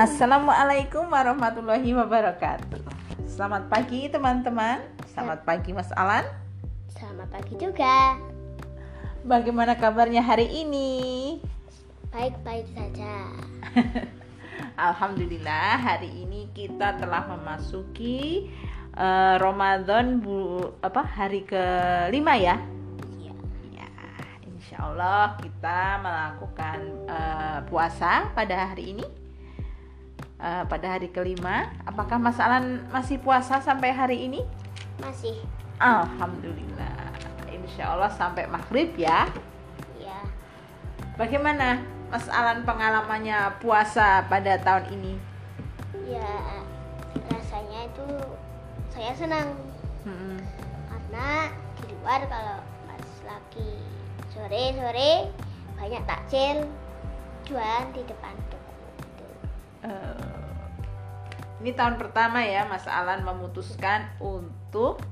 Assalamualaikum warahmatullahi wabarakatuh. Selamat pagi teman-teman. Selamat pagi Mas Alan. Selamat pagi juga. Bagaimana kabarnya hari ini? Baik-baik saja. Alhamdulillah hari ini kita telah memasuki uh, Ramadan bu apa hari kelima ya? Iya. Ya, insya Allah kita melakukan uh, puasa pada hari ini. Uh, pada hari kelima, apakah Mas Alan masih puasa sampai hari ini? Masih. Alhamdulillah. Insya Allah sampai maghrib ya. Iya. Bagaimana Mas Alan pengalamannya puasa pada tahun ini? Ya rasanya itu saya senang Hmm. karena di luar kalau pas lagi sore-sore banyak takjil jualan di depan toko. Gitu. Eh, ini tahun pertama ya Mas Alan memutuskan untuk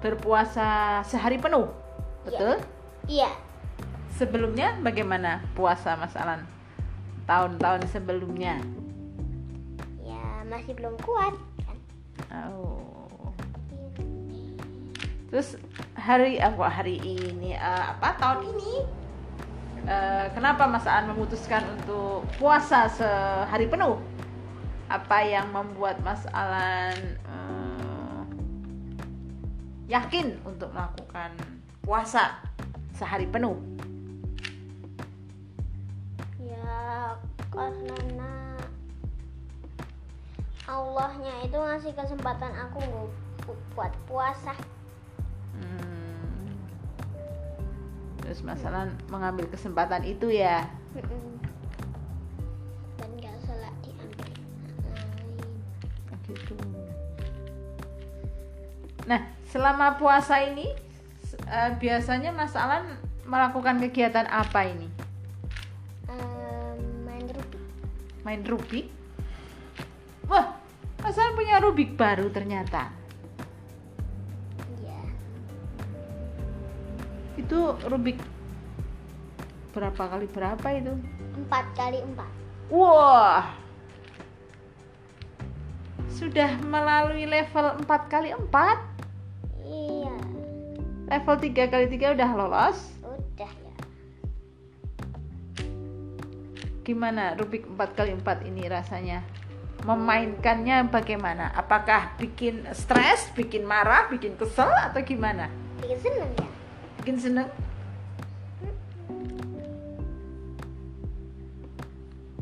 berpuasa sehari penuh. Betul? Iya. Sebelumnya bagaimana puasa Mas Alan? Tahun-tahun sebelumnya. Ya masih belum kuat kan. Oh. Terus hari apa hari ini eh, apa tahun ini eh, kenapa Mas Aan memutuskan untuk puasa sehari penuh? Apa yang membuat Mas Alan eh, yakin untuk melakukan puasa sehari penuh? Ya karena Allahnya itu ngasih kesempatan aku buat puasa. Hmm. Terus Mas Alan mengambil kesempatan itu ya? Gitu. Nah, selama puasa ini eh, biasanya Mas Alan melakukan kegiatan apa ini? Em, main rubik. Main Rubik? Wah, Mas Alan punya Rubik baru ternyata. Iya. Itu Rubik berapa kali berapa itu? Empat kali empat. Wah. Sudah melalui level 4 kali 4 Iya. Level 3 kali 3 udah lolos Udah ya. Gimana Rubik 4 kali 4 ini rasanya? Memainkannya bagaimana? Apakah bikin stres, bikin marah, bikin kesel atau gimana? Bikin seneng ya. Bikin seneng?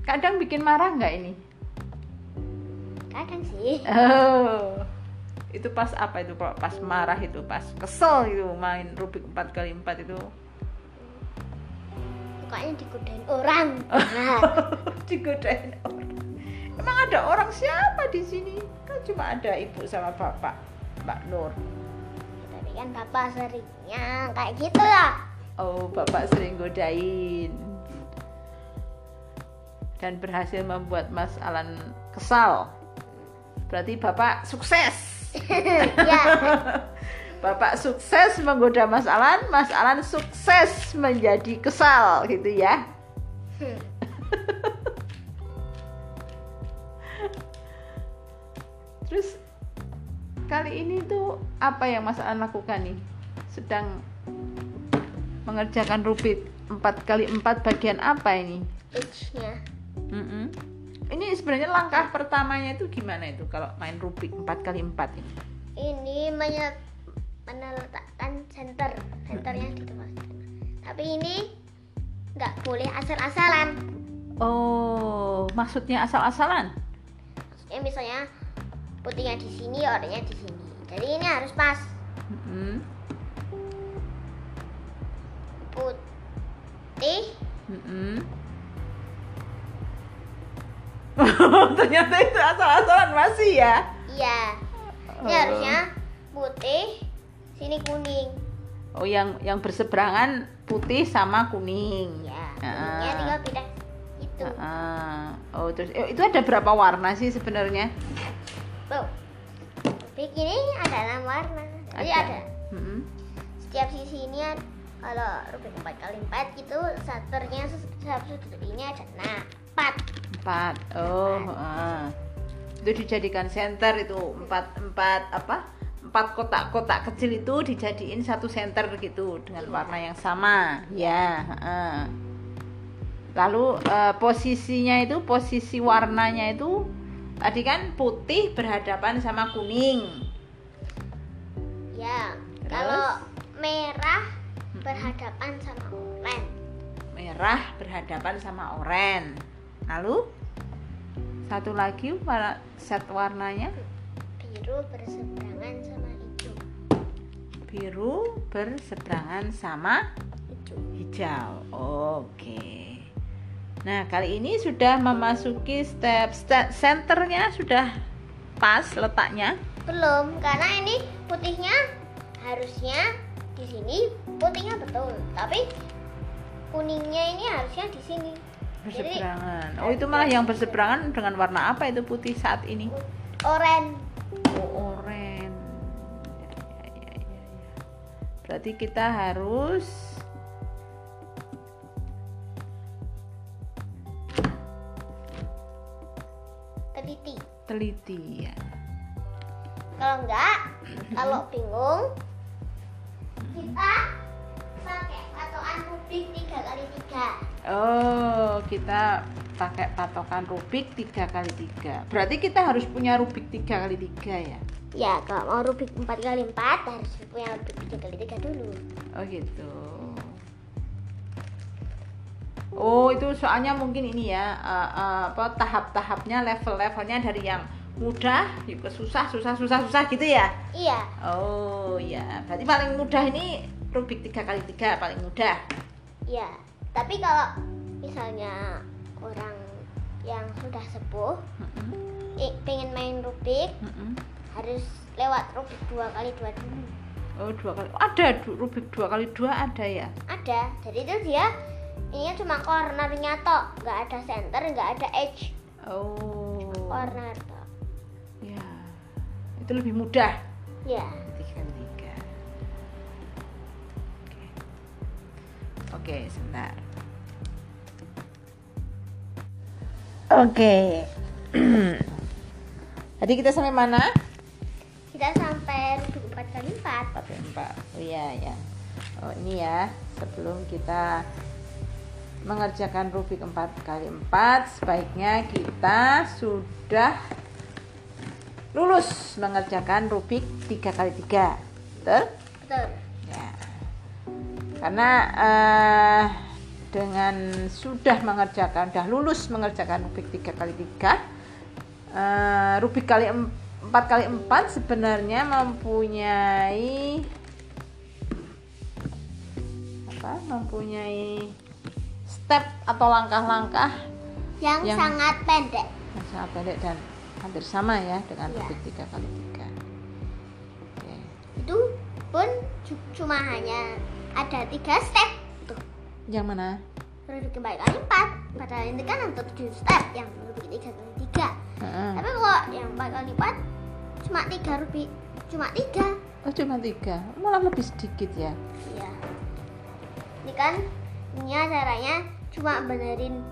Kadang bikin marah nggak ini? Kadang sih. Oh, itu pas apa itu? Pas marah itu, pas kesel itu main Rubik 4 kali 4 itu. Pokoknya digodain orang. Nah, Digodain orang. Emang ada orang siapa di sini? Kan cuma ada ibu sama bapak, Mbak Nur. tapi kan bapak seringnya kayak gitu lah. Oh, bapak sering godain. Dan berhasil membuat Mas Alan kesal. Berarti bapak sukses. ya. Bapak sukses menggoda Mas Alan, Mas Alan sukses menjadi kesal gitu ya. Hmm. Terus kali ini tuh apa yang Mas Alan lakukan nih? Sedang mengerjakan rubik 4 kali 4 bagian apa ini? Age-nya. Mm-mm. Ini sebenarnya langkah pertamanya itu gimana itu kalau main rubik 4 kali 4 ini? Ini meletakkan center, centernya di tempat. Tapi ini nggak boleh asal-asalan. Oh, maksudnya asal-asalan? Ya misalnya putihnya di sini, orangnya di sini. Jadi ini harus pas. Mm-mm. Putih, Mm-mm. Ternyata itu asal-asalan masih ya? iya. Ini Oh. harusnya putih, sini kuning. Oh, yang yang berseberangan putih sama kuning. Ya, Ah. kuningnya tinggal pindah itu. Ah, oh terus eh, itu ada berapa warna sih sebenarnya? Wow. Rubik ini ada enam warna. Jadi Ada. ada. Setiap sisi ini kalau rubik empat kali empat gitu, satunya satu sudut ini ada enam. Empat. Empat. Oh ah. itu dijadikan center itu. Empat empat apa? Empat kotak-kotak kecil itu dijadiin satu center gitu dengan Iya. warna yang sama. Ya ah. lalu eh, posisinya itu posisi warnanya itu tadi kan putih berhadapan sama kuning. Ya Terus? kalau merah berhadapan sama oranye merah berhadapan sama oranye lalu satu lagi set warnanya biru berseberangan sama hijau biru berseberangan sama hijau hijau. Oke. Nah, kali ini sudah memasuki step, step senternya sudah pas letaknya. belum karena ini putihnya harusnya di sini putihnya betul tapi kuningnya ini harusnya di sini Jadi- Berseberangan. Oh, itu malah yang berseberangan dengan warna apa itu putih saat ini? oranye Oh, oranye. Ya, ya, ya, ya, ya. Berarti kita harus teliti teliti ya. kalau enggak kalau bingung kita pakai patokan rubik tiga kali tiga Oh, kita pakai patokan Rubik 3 kali 3 Berarti kita harus punya Rubik 3 kali 3 ya? ya kalau mau rubik empat kali empat harus punya rubik tiga kali tiga dulu Oh gitu. Oh itu soalnya mungkin ini ya eh, eh, apa tahap-tahapnya level-levelnya dari yang mudah yuk ke susah susah susah susah gitu ya? iya Oh ya berarti paling mudah ini Rubik tiga kali tiga paling mudah. iya tapi kalau misalnya orang yang sudah sepuh Mm-mm, eh, pengen main rubik mm-mm. harus lewat rubik dua kali dua dulu. Oh dua kali. Ada Rubik dua kali dua ada ya? ada. Jadi itu dia ini cuma cornernya tok. Nggak ada center nggak ada edge. Oh. Corner tok. Ya. Itu lebih mudah. ya. Tiga tiga oke. Oke sebentar oke. Tadi kita sampai mana? Kita sampai rubik empat kali empat. Empat kali empat. Oh iya ya oh ini ya sebelum kita mengerjakan rubik empat kali empat sebaiknya kita sudah lulus mengerjakan rubik tiga kali tiga. Betul? Betul. Ya. Karena eh, dengan sudah mengerjakan, sudah lulus mengerjakan Rubik 3 kali 3 Rubik kali 4 kali 4 sebenarnya mempunyai apa? Mempunyai step atau langkah-langkah yang, Yang- sangat pendek yang sangat pendek dan hampir sama ya dengan Ya. Rubik 3 kali 3 Oke. itu pun cu- cuma hanya ada tiga step Yang mana? empat kali empat padahal ini kan untuk tujuh step yang rubik tiga kali tiga Heeh. tapi kalau yang empat kali empat cuma tiga rubik cuma tiga Oh cuma tiga, malah lebih sedikit ya. Iya. Ini kan ini caranya cuma benerin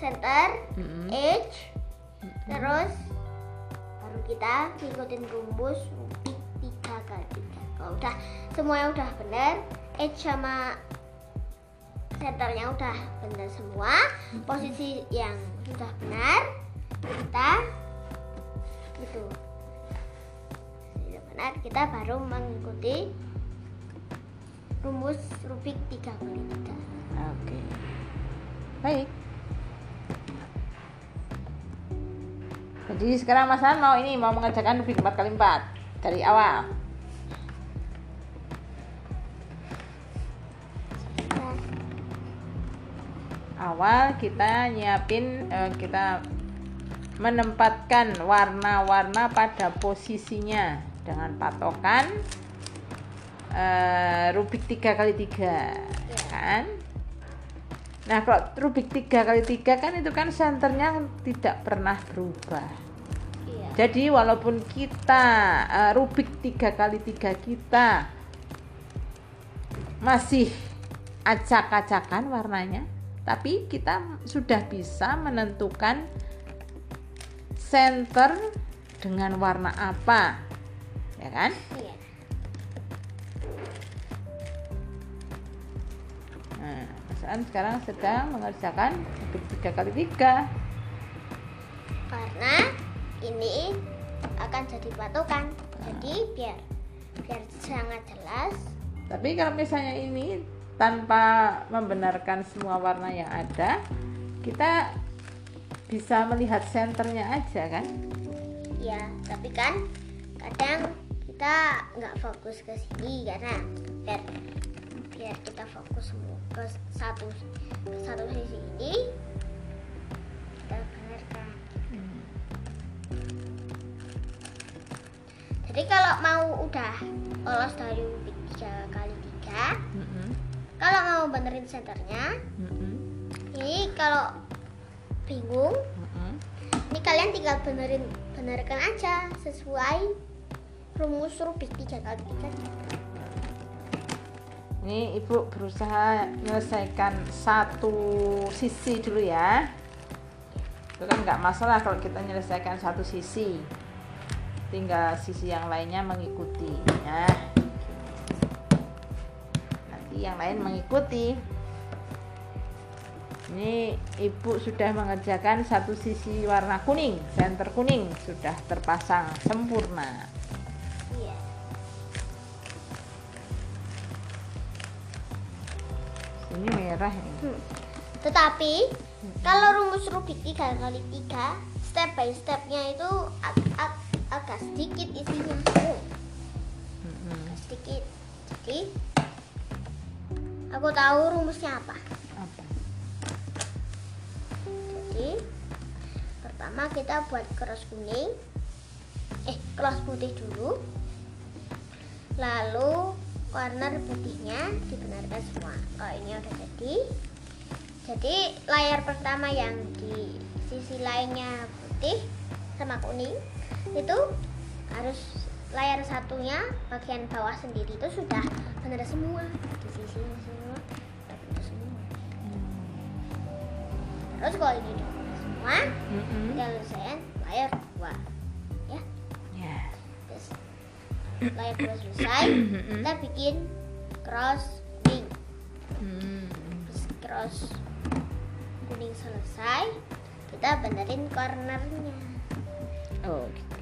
center, Mm-mm. edge, terus baru kita ngikutin rumus rubik tiga kali tiga. Kalau udah semuanya udah bener, edge sama centernya udah bener semua, posisi yang sudah benar kita itu sudah benar kita baru mengikuti rumus rubik tiga kali tiga. Oke. Baik. Jadi sekarang Mas Han mau ini mau mengerjakan Rubik 4 kali 4 dari awal. Awal kita nyiapin eh, kita menempatkan warna-warna pada posisinya dengan patokan eh, Rubik 3 kali 3 kan? Nah, kalau Rubik 3 kali 3 kan itu kan senternya tidak pernah berubah. iya. Jadi walaupun kita eh, Rubik 3 kali 3 kita masih acak-acakan warnanya, tapi kita sudah bisa menentukan center dengan warna apa ya kan Iya. nah Mas sekarang sedang mengerjakan tiga kali tiga Karena ini akan jadi patokan. Jadi biar biar sangat jelas. tapi kalau misalnya ini tanpa membenarkan semua warna yang ada kita bisa melihat senternya aja kan Ya, tapi kan kadang kita nggak fokus ke sini karena biar biar kita fokus ke satu ke satu sisi ini kita benarkan. Jadi kalau mau udah lolos dari rubik tiga kali tiga, Mm-mm. kalau mau benerin senternya, Mm-mm. ini kalau bingung, Mm-mm. ini kalian tinggal benerin benerkan aja sesuai rumus rubik tiga kali tiga. Ini ibu berusaha menyelesaikan satu sisi dulu ya. Itu kan nggak masalah kalau kita menyelesaikan satu sisi. Tinggal sisi yang lainnya mengikuti. Nah, yang lain mengikuti. Ini ibu sudah mengerjakan satu sisi warna kuning, center kuning sudah terpasang sempurna. Iya. Ini merah ini. Hmm. Tetapi kalau rumus rubik tiga kali tiga, step by stepnya itu ag- ag- agak sedikit isinya. Mm-mm. agak sedikit. Jadi aku tahu rumusnya apa. Apa? Jadi pertama kita buat cross kuning, eh cross putih dulu, lalu corner putihnya dibenarkan semua. Oh ini udah jadi. Jadi layar pertama yang di sisi lainnya putih sama kuning itu harus layar satunya bagian bawah sendiri itu sudah benar semua Terus kalau ini udah semua, Mm-mm. kita selesaikan layar dua ya Ya. terus layar dua selesai kita bikin cross kuning Hmm. Terus cross kuning selesai kita benerin cornernya Oh, gitu.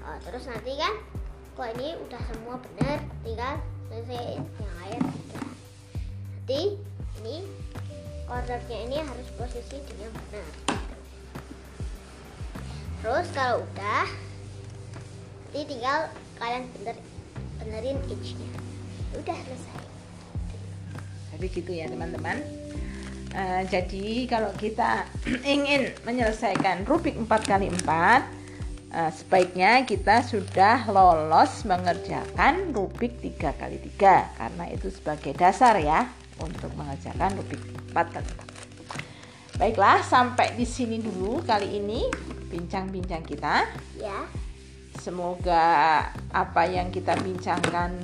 oh, terus nanti kan kalau ini udah semua bener tinggal selesaiin yang layar tiga nanti ini cornernya ini harus posisi dengan benar. Terus kalau udah nanti tinggal kalian bener benerin edge-nya udah selesai. Jadi gitu ya teman-teman. Eh, jadi kalau kita ingin menyelesaikan rubik 4 kali 4 eh, sebaiknya kita sudah lolos mengerjakan rubik 3 kali 3 karena itu sebagai dasar ya untuk mengerjakan rubik 4 kali 4. Baiklah, sampai di sini dulu kali ini bincang-bincang kita. ya Semoga apa yang kita bincangkan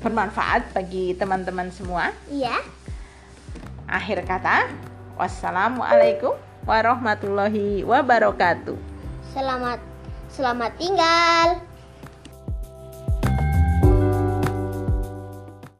bermanfaat bagi teman-teman semua. iya Akhir kata, wassalamualaikum warahmatullahi wabarakatuh. selamat selamat tinggal